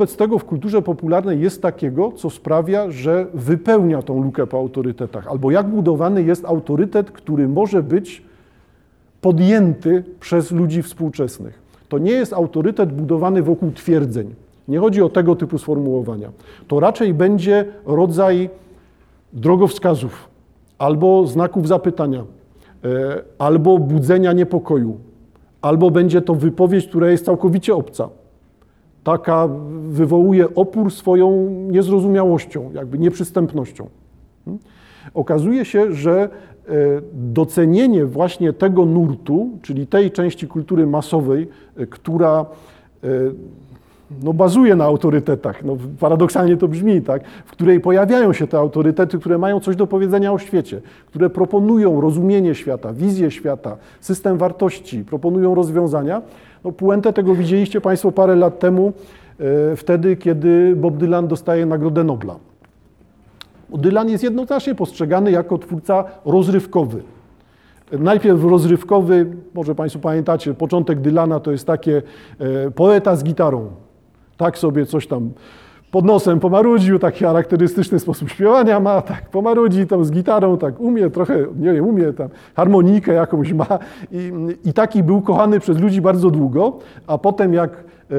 Wobec tego w kulturze popularnej jest takiego, co sprawia, że wypełnia tą lukę po autorytetach, albo jak budowany jest autorytet, który może być podjęty przez ludzi współczesnych. To nie jest autorytet budowany wokół twierdzeń. Nie chodzi o tego typu sformułowania. To raczej będzie rodzaj drogowskazów albo znaków zapytania, e, albo budzenia niepokoju, albo będzie to wypowiedź, która jest całkowicie obca. Taka wywołuje opór swoją niezrozumiałością, jakby nieprzystępnością. Hmm? Okazuje się, że e, docenienie właśnie tego nurtu, czyli tej części kultury masowej, e, która no, bazuje na autorytetach. No, paradoksalnie to brzmi, tak? w której pojawiają się te autorytety, które mają coś do powiedzenia o świecie, które proponują rozumienie świata, wizję świata, system wartości, proponują rozwiązania. No, puentę tego widzieliście Państwo parę lat temu, e, wtedy, kiedy Bob Dylan dostaje Nagrodę Nobla. Dylan jest jednoznacznie postrzegany jako twórca rozrywkowy. Najpierw rozrywkowy, może Państwo pamiętacie, początek Dylana to jest takie e, poeta z gitarą, tak sobie coś tam pod nosem pomarudził, taki charakterystyczny sposób śpiewania ma, tak pomarudzi tam z gitarą, tak umie trochę, nie wiem, umie tam harmonikę jakąś ma. I, i taki był kochany przez ludzi bardzo długo, a potem jak e,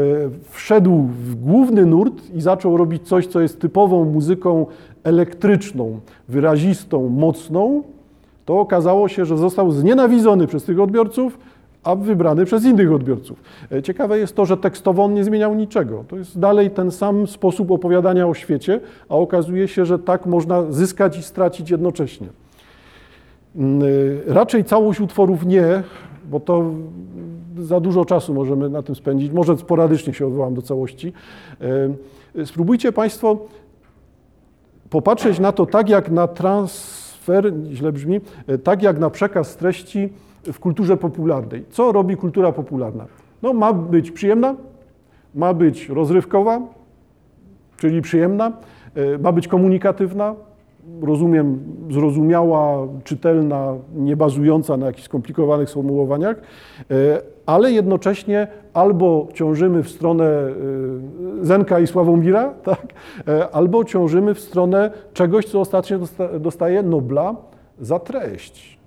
wszedł w główny nurt i zaczął robić coś, co jest typową muzyką elektryczną, wyrazistą, mocną, to okazało się, że został znienawidzony przez tych odbiorców, a wybrany przez innych odbiorców. E, ciekawe jest to, że tekstowo on nie zmieniał niczego. To jest dalej ten sam sposób opowiadania o świecie, a okazuje się, że tak można zyskać i stracić jednocześnie. Mm, e, raczej całość utworów nie, bo to za dużo czasu możemy na tym spędzić. Może sporadycznie się odwołam do całości. E, spróbujcie Państwo popatrzeć na to tak jak na transfer, źle brzmi, tak jak na przekaz treści w kulturze popularnej. Co robi kultura popularna? No, ma być przyjemna, ma być rozrywkowa, czyli przyjemna, e, ma być komunikatywna, rozumiem, zrozumiała, czytelna, nie bazująca na jakichś skomplikowanych sformułowaniach, e, ale jednocześnie albo ciążymy w stronę e, Zenka i Sławomira, tak? albo ciążymy w stronę czegoś, co ostatnio dostaje Nobla za treść.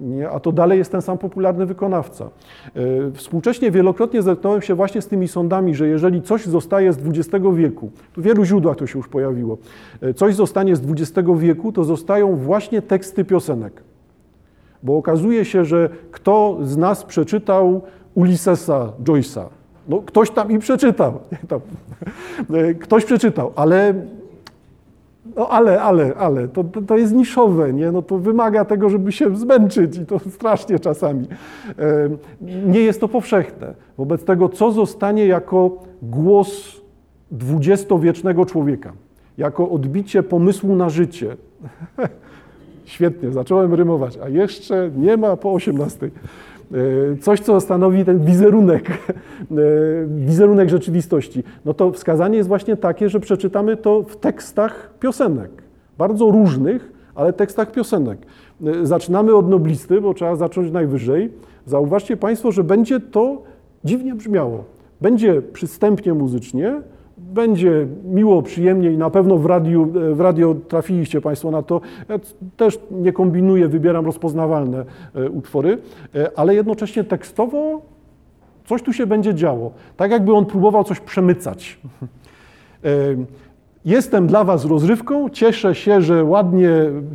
Nie? A to dalej jest ten sam popularny wykonawca. E, współcześnie wielokrotnie zetknąłem się właśnie z tymi sądami, że jeżeli coś zostaje z XX wieku, w wielu źródłach to się już pojawiło, e, coś zostanie z XX wieku, to zostają właśnie teksty piosenek. Bo okazuje się, że kto z nas przeczytał Ulyssesa Joyce'a? No, ktoś tam i przeczytał. E, ktoś przeczytał, ale no ale, ale, ale, to, to, jest niszowe, nie? No to wymaga tego, żeby się zmęczyć i to strasznie czasami. Nie jest to powszechne. Wobec tego, co zostanie jako głos dwudziestowiecznego człowieka, jako odbicie pomysłu na życie. Świetnie, zacząłem rymować, a jeszcze nie ma po 18. E, coś, co stanowi ten wizerunek, e, wizerunek rzeczywistości, no to wskazanie jest właśnie takie, że przeczytamy to w tekstach piosenek, bardzo różnych, ale tekstach piosenek. E, zaczynamy od noblisty, bo trzeba zacząć najwyżej. Zauważcie Państwo, że będzie to dziwnie brzmiało. Będzie przystępnie muzycznie, będzie miło, przyjemnie i na pewno w, radiu, w radio trafiliście Państwo na to. Ja też nie kombinuję, wybieram rozpoznawalne e, utwory, e, ale jednocześnie tekstowo coś tu się będzie działo. Tak jakby on próbował coś przemycać. E, jestem dla Was rozrywką, cieszę się, że ładnie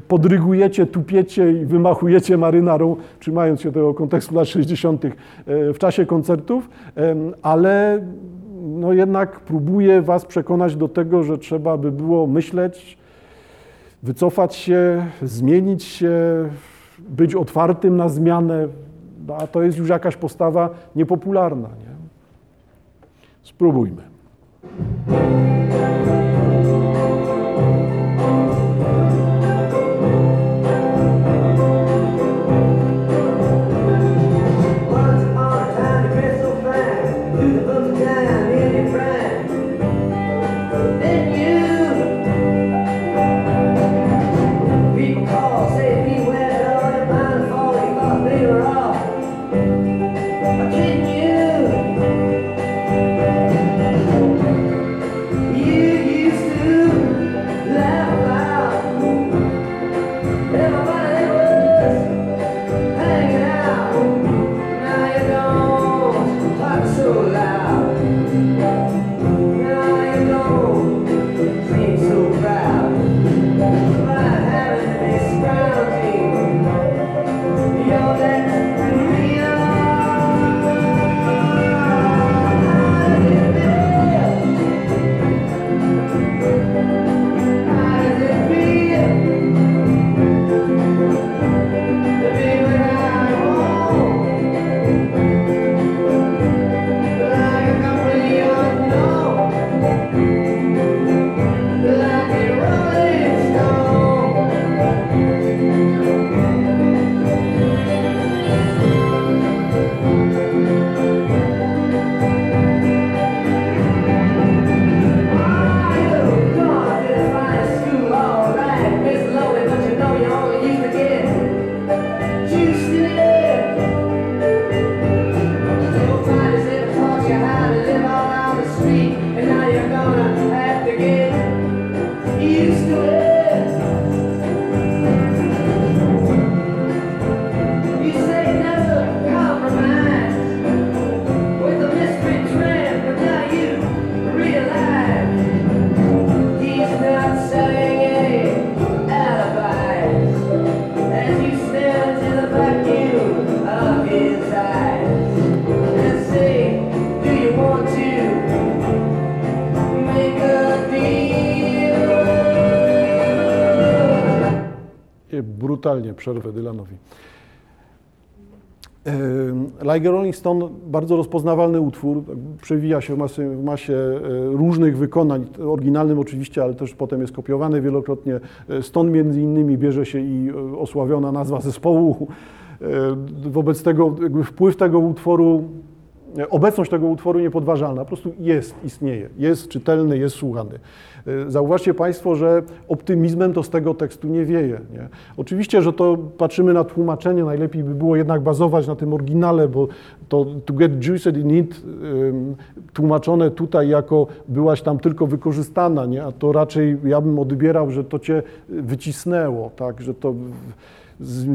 podrygujecie, tupiecie i wymachujecie marynarą, trzymając się tego kontekstu lat 60. w czasie koncertów, ale no jednak próbuje Was przekonać do tego, że trzeba by było myśleć, wycofać się, zmienić się, być otwartym na zmianę, no, a to jest już jakaś postawa niepopularna. Nie? Spróbujmy. Brutalnie przerwę Dylanowi. Like Rolling Stone, bardzo rozpoznawalny utwór, przewija się w masie, w masie, różnych wykonań, oryginalnym oczywiście, ale też potem jest kopiowany wielokrotnie. Stąd między innymi bierze się i osławiona nazwa zespołu. Wobec tego wpływ tego utworu obecność tego utworu niepodważalna, po prostu jest, istnieje, jest czytelny, jest słuchany. E, zauważcie Państwo, że optymizmem to z tego tekstu nie wieje. Nie? Oczywiście, że to patrzymy na tłumaczenie, najlepiej by było jednak bazować na tym oryginale, bo to to get juiced in it tłumaczone tutaj jako byłaś tam tylko wykorzystana, nie? a to raczej ja bym odbierał, że to cię wycisnęło, tak? że to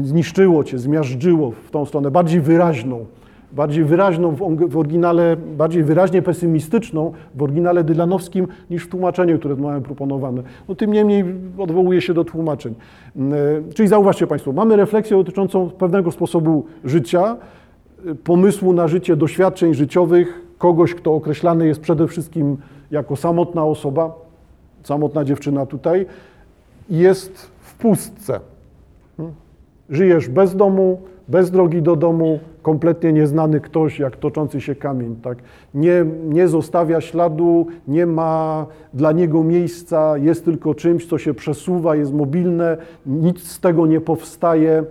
zniszczyło cię, zmiażdżyło w tą stronę, bardziej wyraźną bardziej wyraźną w, oryginale, bardziej wyraźnie pesymistyczną w oryginale dylanowskim niż w tłumaczeniu, które mamy proponowane. No, tym niemniej odwołuje się do tłumaczeń. Mm, e, czyli zauważcie Państwo, mamy refleksję dotyczącą pewnego sposobu życia, e, pomysłu na życie, doświadczeń życiowych kogoś, kto określany jest przede wszystkim jako samotna osoba, samotna dziewczyna tutaj, jest w pustce. Hmm? Żyjesz bez domu, bez drogi do domu, kompletnie nieznany ktoś, jak toczący się kamień. Tak? Nie, nie zostawia śladu, nie ma dla niego miejsca, jest tylko czymś, co się przesuwa, jest mobilne, nic z tego nie powstaje.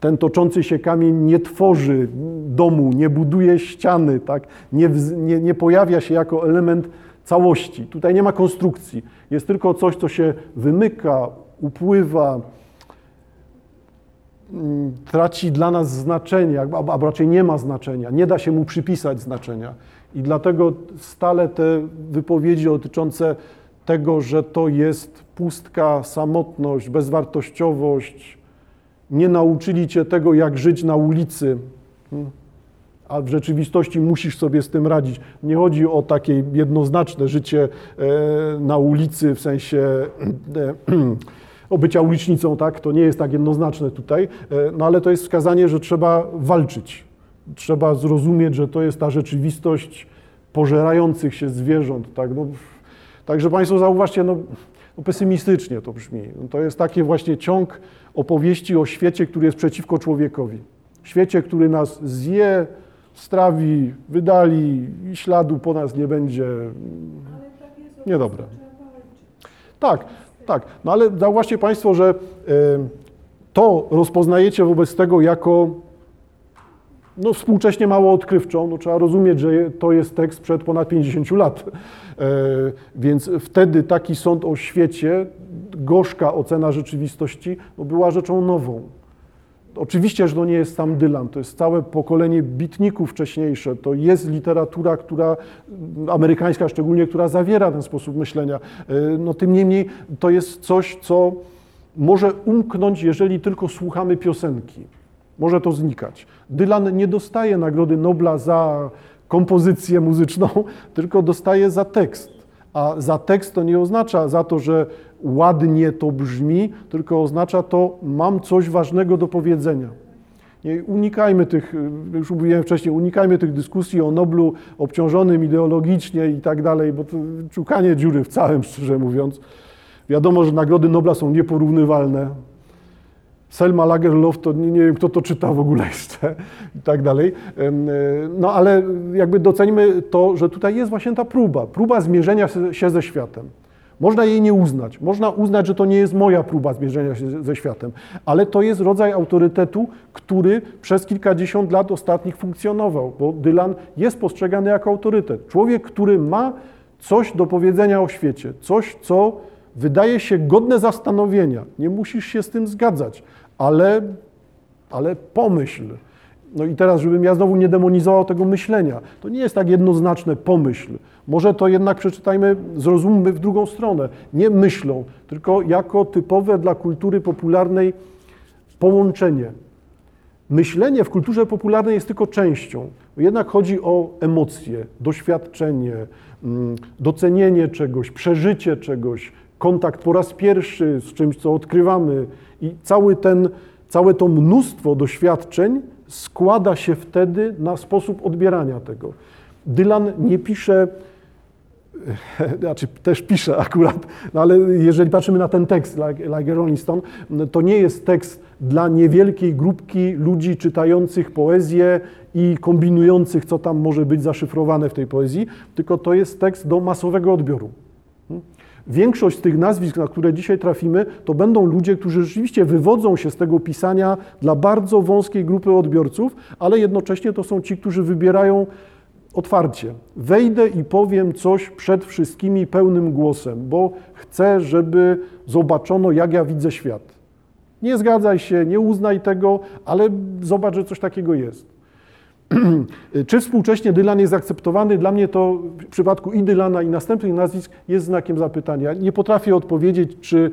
Ten toczący się kamień nie tworzy domu, nie buduje ściany, tak? nie, nie, nie pojawia się jako element całości. Tutaj nie ma konstrukcji. Jest tylko coś, co się wymyka, upływa, traci dla nas znaczenie, a raczej nie ma znaczenia, nie da się mu przypisać znaczenia. I dlatego stale te wypowiedzi dotyczące tego, że to jest pustka, samotność, bezwartościowość, nie nauczyli cię tego, jak żyć na ulicy, hmm, a w rzeczywistości musisz sobie z tym radzić. Nie chodzi o takie jednoznaczne życie e, na ulicy w sensie e, o bycia ulicznicą, tak, to nie jest tak jednoznaczne tutaj, e, no ale to jest wskazanie, że trzeba walczyć. Trzeba zrozumieć, że to jest ta rzeczywistość pożerających się zwierząt, tak, no, Także Państwo zauważcie, no, no pesymistycznie to brzmi. No, to jest taki właśnie ciąg opowieści o świecie, który jest przeciwko człowiekowi. Świecie, który nas zje, strawi, wydali i śladu po nas nie będzie. Tak Niedobre. Tak, tak, no ale zauważcie Państwo, że to rozpoznajecie wobec tego jako no, współcześnie mało odkrywczą. No, trzeba rozumieć, że to jest tekst przed ponad 50 lat. E, więc wtedy taki sąd o świecie, gorzka ocena rzeczywistości, no, była rzeczą nową. Oczywiście, że to nie jest sam Dylan, to jest całe pokolenie bitników wcześniejsze, to jest literatura, która, amerykańska szczególnie, która zawiera ten sposób myślenia. E, no tym niemniej to jest coś, co może umknąć, jeżeli tylko słuchamy piosenki. Może to znikać. Dylan nie dostaje Nagrody Nobla za kompozycję muzyczną, tylko dostaje za tekst. A za tekst to nie oznacza za to, że ładnie to brzmi, tylko oznacza to, mam coś ważnego do powiedzenia. Nie, unikajmy tych, już mówiłem wcześniej, unikajmy tych dyskusji o Noblu obciążonym ideologicznie i tak dalej, bo to czukanie dziury w całym, szczerze mówiąc. Wiadomo, że nagrody Nobla są nieporównywalne. Selma Lagerlof, to nie, nie wiem, kto to czyta w ogóle jeszcze i tak dalej. No ale jakby docenimy to, że tutaj jest właśnie ta próba, próba zmierzenia się ze światem. Można jej nie uznać. Można uznać, że to nie jest moja próba zmierzenia się ze światem, ale to jest rodzaj autorytetu, który przez kilkadziesiąt lat ostatnich funkcjonował, bo Dylan jest postrzegany jako autorytet. Człowiek, który ma coś do powiedzenia o świecie, coś, co wydaje się godne zastanowienia. Nie musisz się z tym zgadzać, ale, ale pomyśl. No i teraz, żebym ja znowu nie demonizował tego myślenia, to nie jest tak jednoznaczne pomyśl. Może to jednak przeczytajmy, zrozummy w drugą stronę. Nie myślą, tylko jako typowe dla kultury popularnej połączenie. Myślenie w kulturze popularnej jest tylko częścią. Jednak chodzi o emocje, doświadczenie, mm, docenienie czegoś, przeżycie czegoś, kontakt po raz pierwszy z czymś, co odkrywamy. I cały ten, całe to mnóstwo doświadczeń składa się wtedy na sposób odbierania tego. Dylan nie pisze znaczy też pisze akurat, no ale jeżeli patrzymy na ten tekst, like, like Rolling Stone, to nie jest tekst dla niewielkiej grupki ludzi czytających poezję i kombinujących, co tam może być zaszyfrowane w tej poezji, tylko to jest tekst do masowego odbioru. Większość z tych nazwisk, na które dzisiaj trafimy, to będą ludzie, którzy rzeczywiście wywodzą się z tego pisania dla bardzo wąskiej grupy odbiorców, ale jednocześnie to są ci, którzy wybierają otwarcie. Wejdę i powiem coś przed wszystkimi pełnym głosem, bo chcę, żeby zobaczono, jak ja widzę świat. Nie zgadzaj się, nie uznaj tego, ale zobacz, że coś takiego jest. Czy współcześnie Dylan jest akceptowany? Dla mnie to w przypadku i Dylana, i następnych nazwisk jest znakiem zapytania. Nie potrafię odpowiedzieć, czy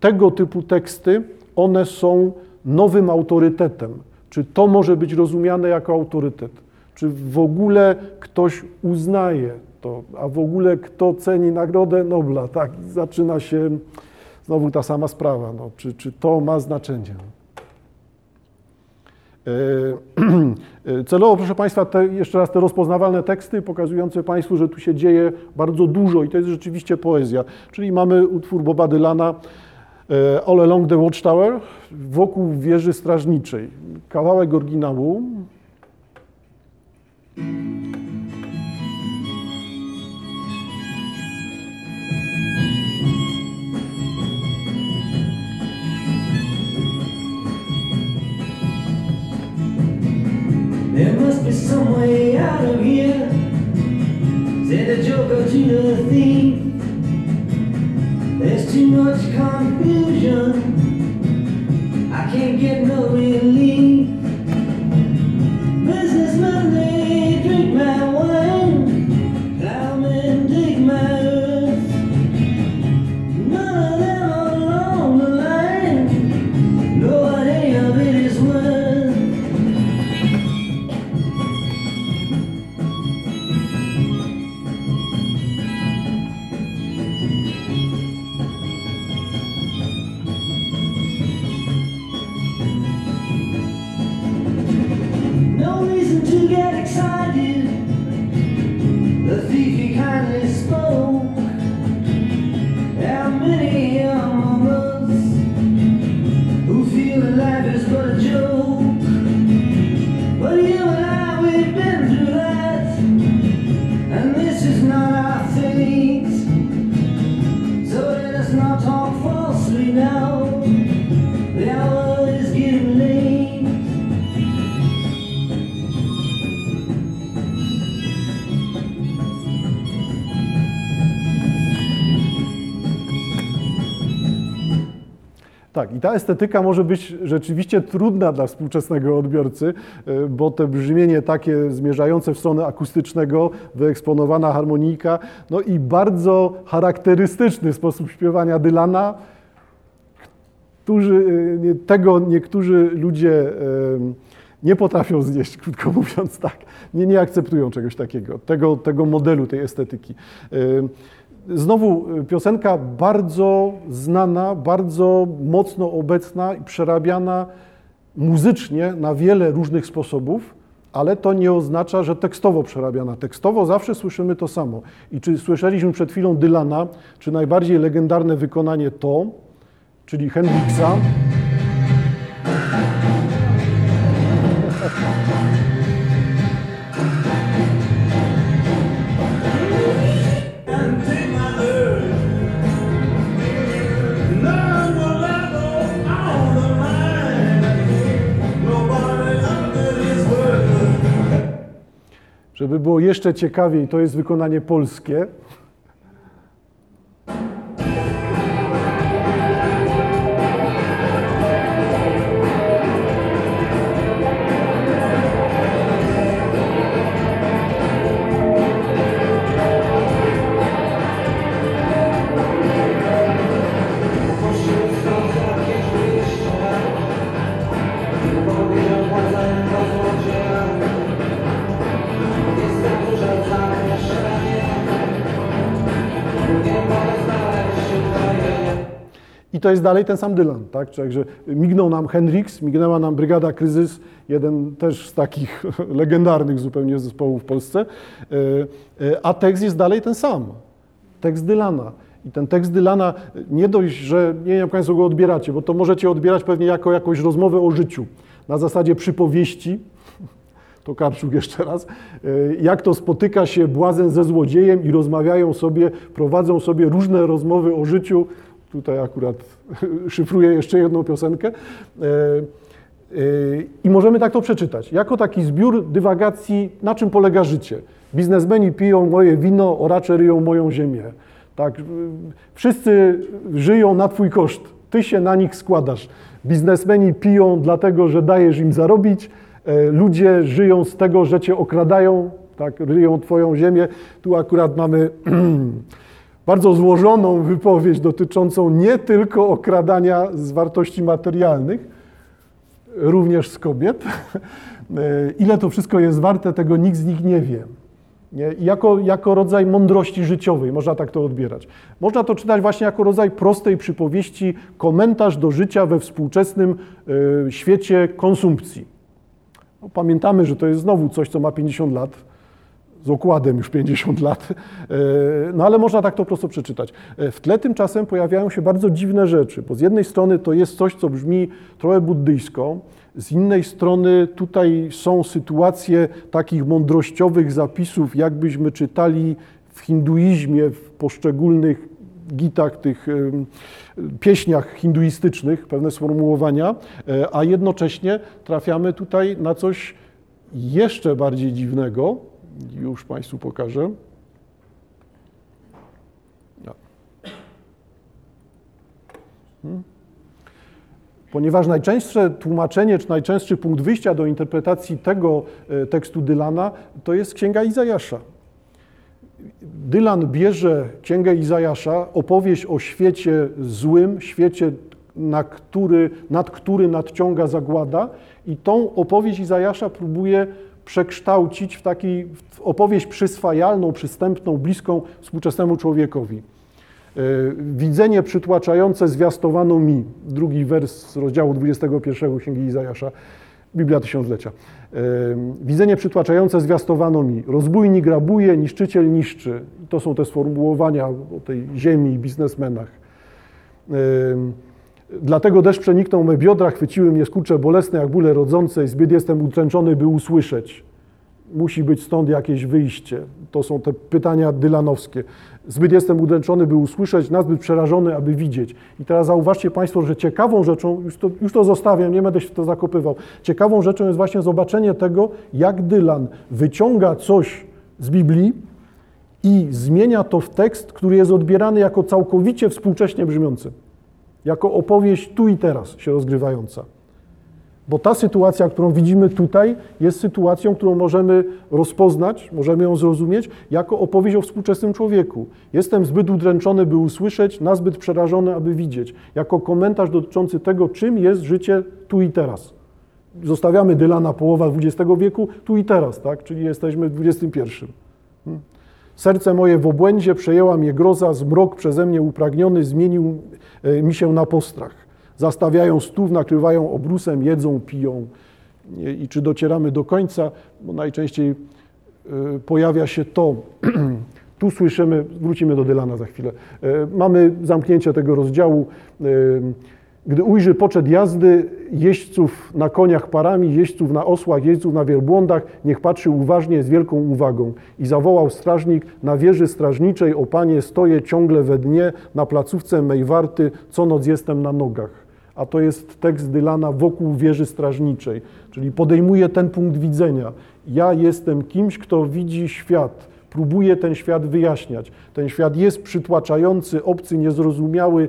tego typu teksty, one są nowym autorytetem. Czy to może być rozumiane jako autorytet? Czy w ogóle ktoś uznaje to, a w ogóle kto ceni Nagrodę Nobla? Tak, zaczyna się znowu ta sama sprawa. No, czy, czy to ma znaczenie? E, celowo, proszę Państwa, te, jeszcze raz te rozpoznawalne teksty pokazujące Państwu, że tu się dzieje bardzo dużo i to jest rzeczywiście poezja. Czyli mamy utwór Boba Dylana e, All Along the Watchtower wokół wieży strażniczej. Kawałek oryginału. Must be some way out of here. Said the joker to the thief. There's too much confusion. I can't get no relief i ta estetyka może być rzeczywiście trudna dla współczesnego odbiorcy, y, bo te brzmienie takie zmierzające w stronę akustycznego, wyeksponowana harmonika, no i bardzo charakterystyczny sposób śpiewania Dylana, którzy, nie- tego niektórzy ludzie y, nie potrafią znieść, krótko mówiąc tak. Nie, nie akceptują czegoś takiego, tego, tego modelu, tej estetyki. Znowu y, piosenka bardzo znana, bardzo mocno obecna i przerabiana muzycznie na wiele różnych sposobów, ale to nie oznacza, że tekstowo przerabiana. Tekstowo zawsze słyszymy to samo. I czy słyszeliśmy przed chwilą Dylana, czy najbardziej legendarne wykonanie to, czyli Hendrixa, żeby było jeszcze ciekawiej, to jest wykonanie polskie. I to jest dalej ten sam Dylan, tak? Także mignął nam Hendrix, mignęła nam Brygada Kryzys, jeden też z takich legendarnych zupełnie zespołów w Polsce, e, e, a tekst jest dalej ten sam. tekst Dylana. I ten tekst Dylana nie dość, że nie wiem, jak Państwo go odbieracie, bo to możecie odbierać pewnie jako jakąś rozmowę o życiu. Na zasadzie przypowieści, to Karczuk jeszcze raz, jak to spotyka się błazen ze złodziejem i rozmawiają sobie, prowadzą sobie różne rozmowy o życiu. Tutaj akurat szyfruję jeszcze jedną piosenkę. Y, y, I możemy tak to przeczytać. Jako taki zbiór dywagacji, na czym polega życie. Biznesmeni piją moje wino, oracze ryją moją ziemię. Tak, wszyscy żyją na twój koszt. Ty się na nich składasz. Biznesmeni piją dlatego, że dajesz im zarobić. E, Ludzie żyją z tego, że cię okradają, tak, ryją twoją ziemię. Tu akurat mamy bardzo złożoną wypowiedź dotyczącą nie tylko okradania z wartości materialnych, również z kobiet. E, Ile to wszystko jest warte, tego nikt z nich nie wie. Nie? Jako, jako rodzaj mądrości życiowej, można tak to odbierać. Można to czytać właśnie jako rodzaj prostej przypowieści, komentarz do życia we współczesnym e, świecie konsumpcji. No, pamiętamy, że to jest znowu coś, co ma 50 lat, z okładem już 50 lat, E, no ale można tak to prosto przeczytać. E, W tle tymczasem pojawiają się bardzo dziwne rzeczy, bo z jednej strony to jest coś, co brzmi trochę buddyjsko, z innej strony tutaj są sytuacje takich mądrościowych zapisów, jakbyśmy czytali w hinduizmie, w poszczególnych gitach, tych pieśniach hinduistycznych, pewne sformułowania, e, a jednocześnie trafiamy tutaj na coś jeszcze bardziej dziwnego. Już Państwu pokażę. Hmm. Ponieważ najczęstsze tłumaczenie, czy najczęstszy punkt wyjścia do interpretacji tego e, tekstu Dylana to jest Księga Izajasza. Dylan bierze Księgę Izajasza, opowieść o świecie złym, świecie, na który, nad który nadciąga zagłada i tą opowieść Izajasza próbuje przekształcić w taki w opowieść przyswajalną, przystępną, bliską współczesnemu człowiekowi. E, Widzenie przytłaczające zwiastowano mi. Drugi wers z rozdziału 21 Księgi Izajasza, Biblia Tysiąclecia. E, Widzenie przytłaczające zwiastowano mi. Rozbójnik grabuje, niszczyciel niszczy. To są te sformułowania o tej ziemi i biznesmenach. Dlatego deszcz przeniknął me biodra, chwyciły mnie skurcze bolesne jak bóle rodzące zbyt jestem utręczony, by usłyszeć. Musi być stąd jakieś wyjście. To są te pytania dylanowskie. Zbyt jestem udręczony, by usłyszeć, nazbyt przerażony, aby widzieć. I teraz zauważcie Państwo, że ciekawą rzeczą, już to, już to zostawiam, nie będę się w to zakopywał, ciekawą rzeczą jest właśnie zobaczenie tego, jak Dylan wyciąga coś z Biblii i zmienia to w tekst, który jest odbierany jako całkowicie współcześnie brzmiący. Jako opowieść tu i teraz się rozgrywająca. Bo ta sytuacja, którą widzimy tutaj, jest sytuacją, którą możemy rozpoznać, możemy ją zrozumieć jako opowieść o współczesnym człowieku. Jestem zbyt udręczony, by usłyszeć, nazbyt przerażony, aby widzieć. Jako komentarz dotyczący tego, czym jest życie tu i teraz. Zostawiamy Dylana połowa XX wieku, tu i teraz, tak? czyli jesteśmy w XXI. Serce moje w obłędzie, przejęła mnie groza, zmrok przeze mnie upragniony zmienił e, mi się na postrach. Zastawiają stów, nakrywają obrusem, jedzą, piją. I czy docieramy do końca? Bo najczęściej e, pojawia się to, tu słyszymy, wrócimy do Dylana za chwilę, E, mamy zamknięcie tego rozdziału. Gdy ujrzy poczet jazdy jeźdźców na koniach parami, jeźdźców na osłach, jeźdźców na wielbłądach, niech patrzy uważnie z wielką uwagą. I zawołał strażnik na wieży strażniczej, o panie, stoję ciągle we dnie, na placówce mej warty, co noc jestem na nogach. A to jest tekst Dylana wokół wieży strażniczej, czyli podejmuje ten punkt widzenia. Ja jestem kimś, kto widzi świat, próbuje ten świat wyjaśniać. Ten świat jest przytłaczający, obcy, niezrozumiały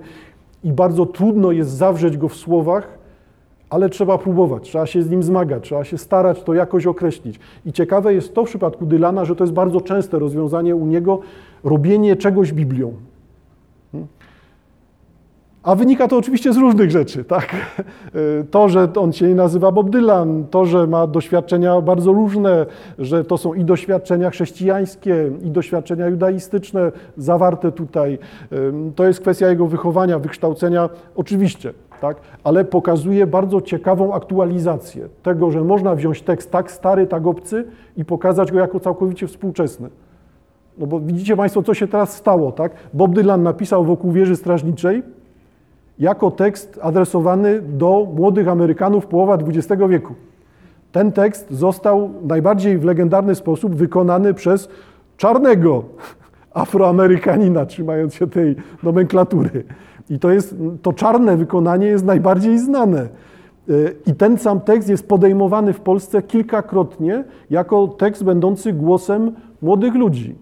i bardzo trudno jest zawrzeć go w słowach, ale trzeba próbować, trzeba się z nim zmagać, trzeba się starać to jakoś określić. I ciekawe jest to w przypadku Dylana, że to jest bardzo częste rozwiązanie u niego, robienie czegoś Biblią. A wynika to oczywiście z różnych rzeczy, tak? To, że on się nazywa Bob Dylan, to, że ma doświadczenia bardzo różne, że to są i doświadczenia chrześcijańskie, i doświadczenia judaistyczne zawarte tutaj. To jest kwestia jego wychowania, wykształcenia, oczywiście, tak? Ale pokazuje bardzo ciekawą aktualizację tego, że można wziąć tekst tak stary, tak obcy i pokazać go jako całkowicie współczesny. No bo widzicie Państwo, co się teraz stało, tak? Bob Dylan napisał wokół wieży strażniczej jako tekst adresowany do młodych Amerykanów połowa XX wieku. Ten tekst został najbardziej w legendarny sposób wykonany przez czarnego Afroamerykanina, trzymając się tej nomenklatury. I to jest, to czarne wykonanie jest najbardziej znane. Y, I ten sam tekst jest podejmowany w Polsce kilkakrotnie jako tekst będący głosem młodych ludzi.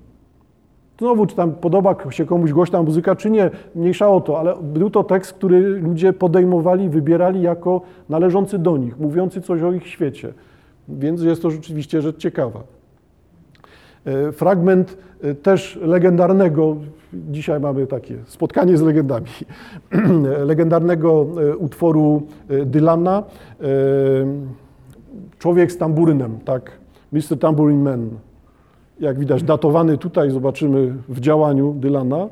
Znowu, czy tam podoba się komuś głośna muzyka, czy nie, mniejsza o to, ale był to tekst, który ludzie podejmowali, wybierali jako należący do nich, mówiący coś o ich świecie. Więc jest to rzeczywiście rzecz ciekawa. E, Fragment e, też legendarnego, dzisiaj mamy takie spotkanie z legendami, legendarnego e, utworu Dylana, Człowiek z tamburynem, tak, Mr. Tambourine Man. Jak widać, datowany tutaj, zobaczymy w działaniu Dylana.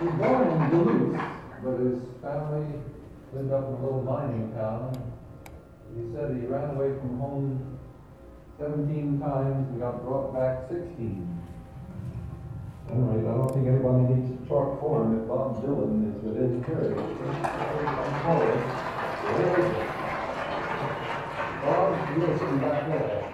He was born in Duluth, but his family lived up in a little mining town. He said he ran away from home 17 times and got brought back 16. All right, I don't think anybody needs a short form if Bob Dylan is within hearing. 没有这么干过。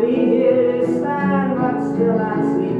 be here to stand, but still I sleep.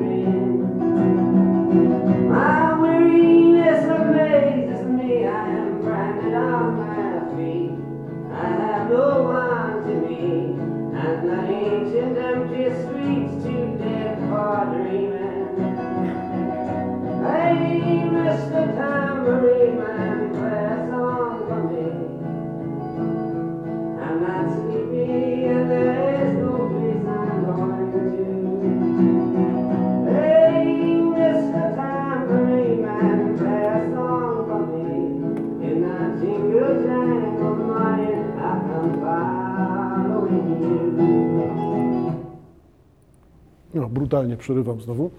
Brutalnie przerywam znowu.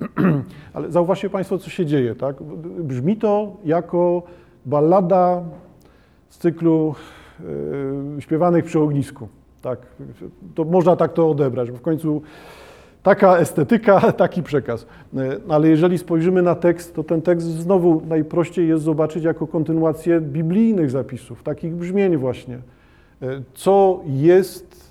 Ale zauważcie Państwo, co się dzieje, tak? Brzmi to jako ballada z cyklu e, śpiewanych przy ognisku. Tak, to można tak to odebrać, bo w końcu taka estetyka, taki przekaz. E, Ale jeżeli spojrzymy na tekst, to ten tekst znowu najprościej jest zobaczyć jako kontynuację biblijnych zapisów, takich brzmień właśnie. E, Co jest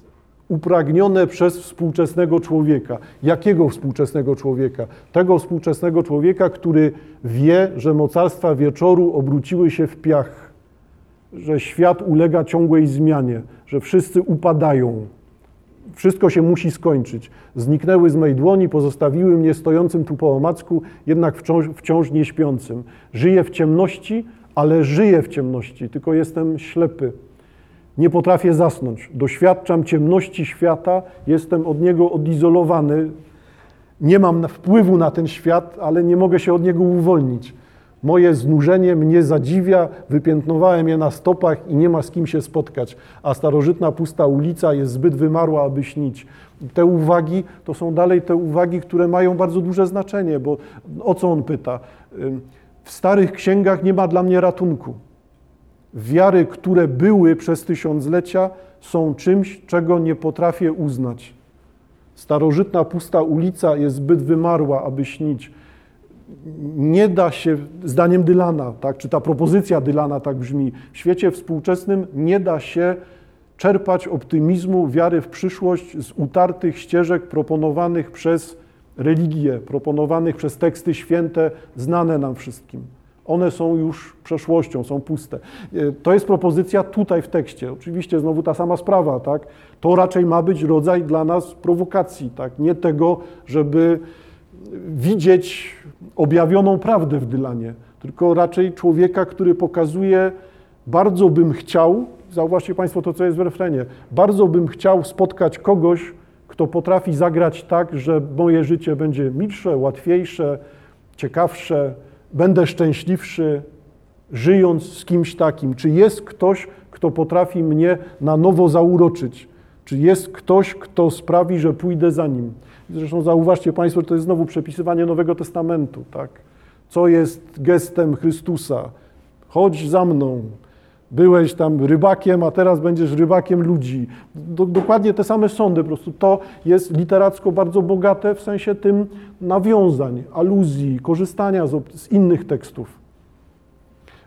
upragnione przez współczesnego człowieka. Jakiego współczesnego człowieka? Tego współczesnego człowieka, który wie, że mocarstwa wieczoru obróciły się w piach, że świat ulega ciągłej zmianie, że wszyscy upadają, Wszystko się musi skończyć. Zniknęły z mej dłoni, pozostawiły mnie stojącym tu po omacku, jednak wciąż, wciąż nie śpiącym. Żyję w ciemności, ale żyję w ciemności, tylko jestem ślepy. Nie potrafię zasnąć. Doświadczam ciemności świata, jestem od niego odizolowany. Nie mam wpływu na ten świat, ale nie mogę się od niego uwolnić. Moje znużenie mnie zadziwia, wypiętnowałem je na stopach i nie ma z kim się spotkać, a starożytna pusta ulica jest zbyt wymarła, aby śnić. Te uwagi to są dalej te uwagi, które mają bardzo duże znaczenie, bo o co on pyta? W starych księgach nie ma dla mnie ratunku. Wiary, które były przez tysiąclecia, są czymś, czego nie potrafię uznać. Starożytna pusta ulica jest zbyt wymarła, aby śnić. Nie da się, zdaniem Dylana, tak, czy ta propozycja Dylana tak brzmi, w świecie współczesnym nie da się czerpać optymizmu, wiary w przyszłość z utartych ścieżek proponowanych przez religię, proponowanych przez teksty święte, znane nam wszystkim. One są już przeszłością, są puste. E, To jest propozycja tutaj w tekście. Oczywiście znowu ta sama sprawa, tak? To raczej ma być rodzaj dla nas prowokacji, tak? Nie tego, żeby widzieć objawioną prawdę w Dylanie, tylko raczej człowieka, który pokazuje, bardzo bym chciał, zauważcie Państwo to, co jest w refrenie, bardzo bym chciał spotkać kogoś, kto potrafi zagrać tak, że moje życie będzie milsze, łatwiejsze, ciekawsze, będę szczęśliwszy, żyjąc z kimś takim. Czy jest ktoś, kto potrafi mnie na nowo zauroczyć? Czy jest ktoś, kto sprawi, że pójdę za nim? Zresztą zauważcie Państwo, że to jest znowu przepisywanie Nowego Testamentu. Tak? Co jest gestem Chrystusa? Chodź za mną. Byłeś tam rybakiem, a teraz będziesz rybakiem ludzi. Do, dokładnie te same sądy, po prostu to jest literacko bardzo bogate w sensie tym nawiązań, aluzji, korzystania z, z innych tekstów.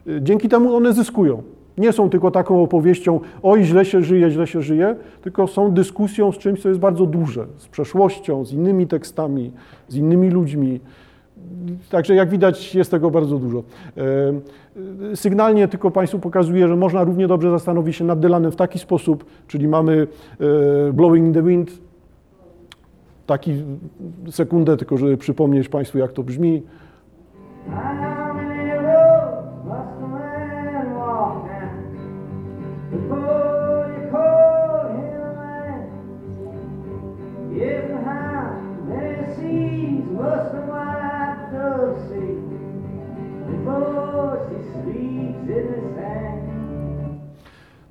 Y, Dzięki temu one zyskują. Nie są tylko taką opowieścią, oj, źle się żyje, źle się żyje, tylko są dyskusją z czymś, co jest bardzo duże, z przeszłością, z innymi tekstami, z innymi ludźmi. Także jak widać, jest tego bardzo dużo. E, Sygnalnie tylko Państwu pokazuję, że można równie dobrze zastanowić się nad Dylanem w taki sposób, czyli mamy e, Blowing in the Wind, taki sekundę, tylko żeby przypomnieć Państwu, jak to brzmi. A man walk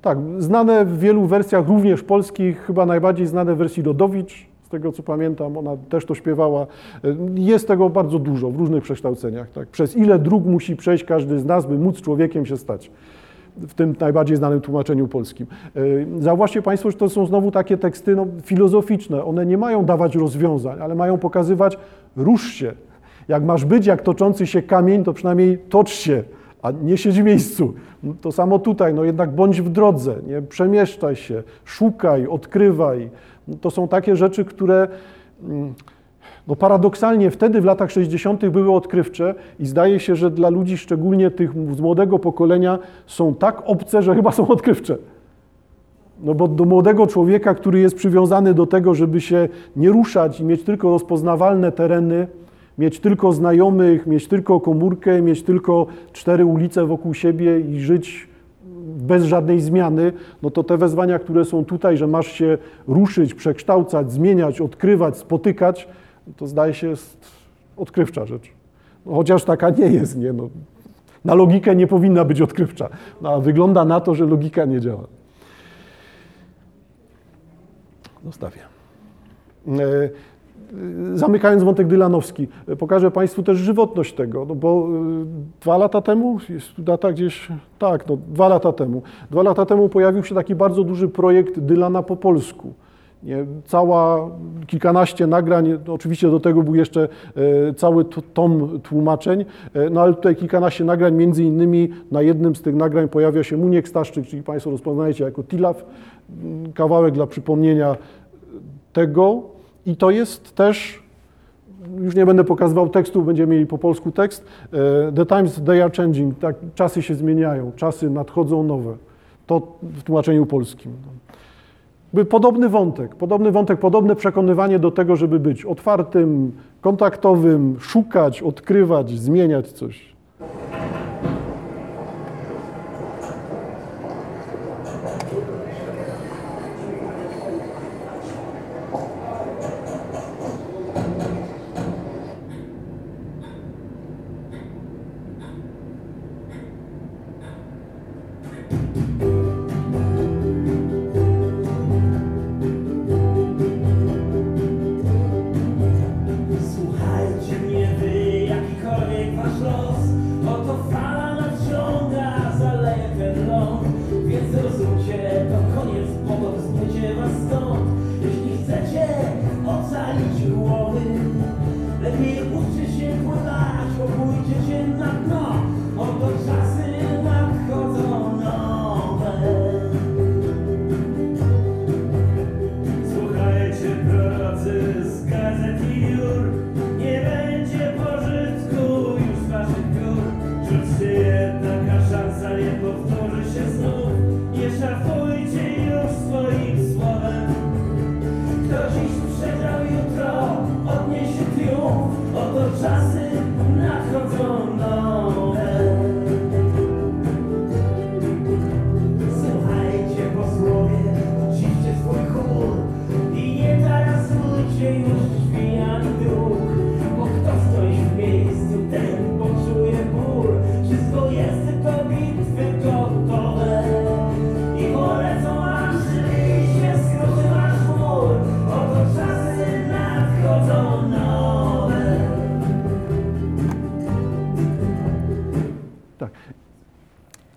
Tak, znane w wielu wersjach, również polskich, chyba najbardziej znane w wersji Rodowicz, z tego co pamiętam, ona też to śpiewała. Jest tego bardzo dużo w różnych przekształceniach. Tak? Przez ile dróg musi przejść każdy z nas, by móc człowiekiem się stać? W tym najbardziej znanym tłumaczeniu polskim. E, Zauważcie Państwo, że to są znowu takie teksty no, filozoficzne. One nie mają dawać rozwiązań, ale mają pokazywać, rusz się. Jak masz być jak toczący się kamień, to przynajmniej tocz się, a nie siedź w miejscu. To samo tutaj, no jednak bądź w drodze, nie? przemieszczaj się, szukaj, odkrywaj. To są takie rzeczy, które mm, no paradoksalnie wtedy w latach 60. były odkrywcze i zdaje się, że dla ludzi, szczególnie tych z młodego pokolenia, są tak obce, że chyba są odkrywcze. No bo do młodego człowieka, który jest przywiązany do tego, żeby się nie ruszać i mieć tylko rozpoznawalne tereny, mieć tylko znajomych, mieć tylko komórkę, mieć tylko cztery ulice wokół siebie i żyć bez żadnej zmiany, no to te wezwania, które są tutaj, że masz się ruszyć, przekształcać, zmieniać, odkrywać, spotykać, to zdaje się jest odkrywcza rzecz. No, chociaż taka nie jest, nie? No, na logikę nie powinna być odkrywcza, no, a wygląda na to, że logika nie działa. Zostawię. E, Zamykając wątek dylanowski, e, pokażę Państwu też żywotność tego, no bo e, dwa lata temu, jest data gdzieś, tak, no dwa lata temu, dwa lata temu pojawił się taki bardzo duży projekt Dylana po polsku. Nie, cała, kilkanaście nagrań, oczywiście do tego był jeszcze cały tom tłumaczeń, no ale tutaj kilkanaście nagrań, między innymi na jednym z tych nagrań pojawia się Muniek Staszczyk, czyli Państwo rozpoznajecie jako Tilaf, m, kawałek dla przypomnienia tego i to jest też, już nie będę pokazywał tekstu, będziemy mieli po polsku tekst, e, The times they are changing, tak, czasy się zmieniają, czasy nadchodzą nowe. To w tłumaczeniu polskim. By podobny wątek, podobny wątek, podobne przekonywanie do tego, żeby być otwartym, kontaktowym, szukać, odkrywać, zmieniać coś.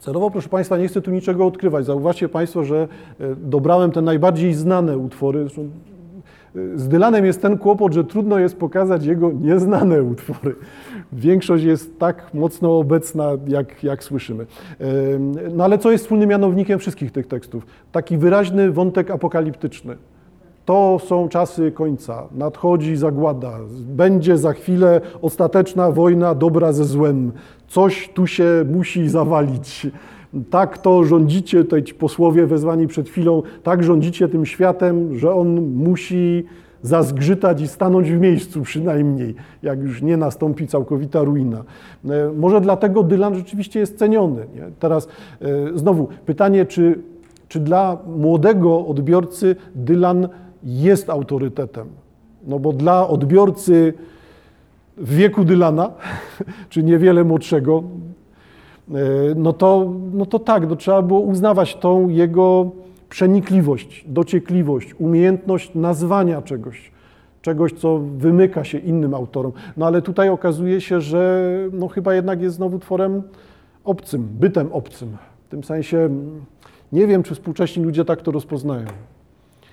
Celowo, proszę Państwa, nie chcę tu niczego odkrywać. Zauważcie Państwo, że e, dobrałem te najbardziej znane utwory. E, Z Dylanem jest ten kłopot, że trudno jest pokazać jego nieznane utwory. Większość jest tak mocno obecna, jak, jak słyszymy. No ale co jest wspólnym mianownikiem wszystkich tych tekstów? Taki wyraźny wątek apokaliptyczny. To są czasy końca. Nadchodzi zagłada. Będzie za chwilę ostateczna wojna dobra ze złem. Coś tu się musi zawalić. Tak to rządzicie, tutaj ci posłowie wezwani przed chwilą, tak rządzicie tym światem, że on musi zazgrzytać i stanąć w miejscu przynajmniej, jak już nie nastąpi całkowita ruina. E, Może dlatego Dylan rzeczywiście jest ceniony. Nie? Teraz e, znowu pytanie, czy czy dla młodego odbiorcy Dylan jest autorytetem? No bo dla odbiorcy w wieku Dylana, czy niewiele młodszego, e, no to, no to tak, no trzeba było uznawać tą jego przenikliwość, dociekliwość, umiejętność nazwania czegoś, czegoś, co wymyka się innym autorom. No ale tutaj okazuje się, że no chyba jednak jest znowu tworem obcym, bytem obcym. W tym sensie mm, nie wiem, czy współcześni ludzie tak to rozpoznają.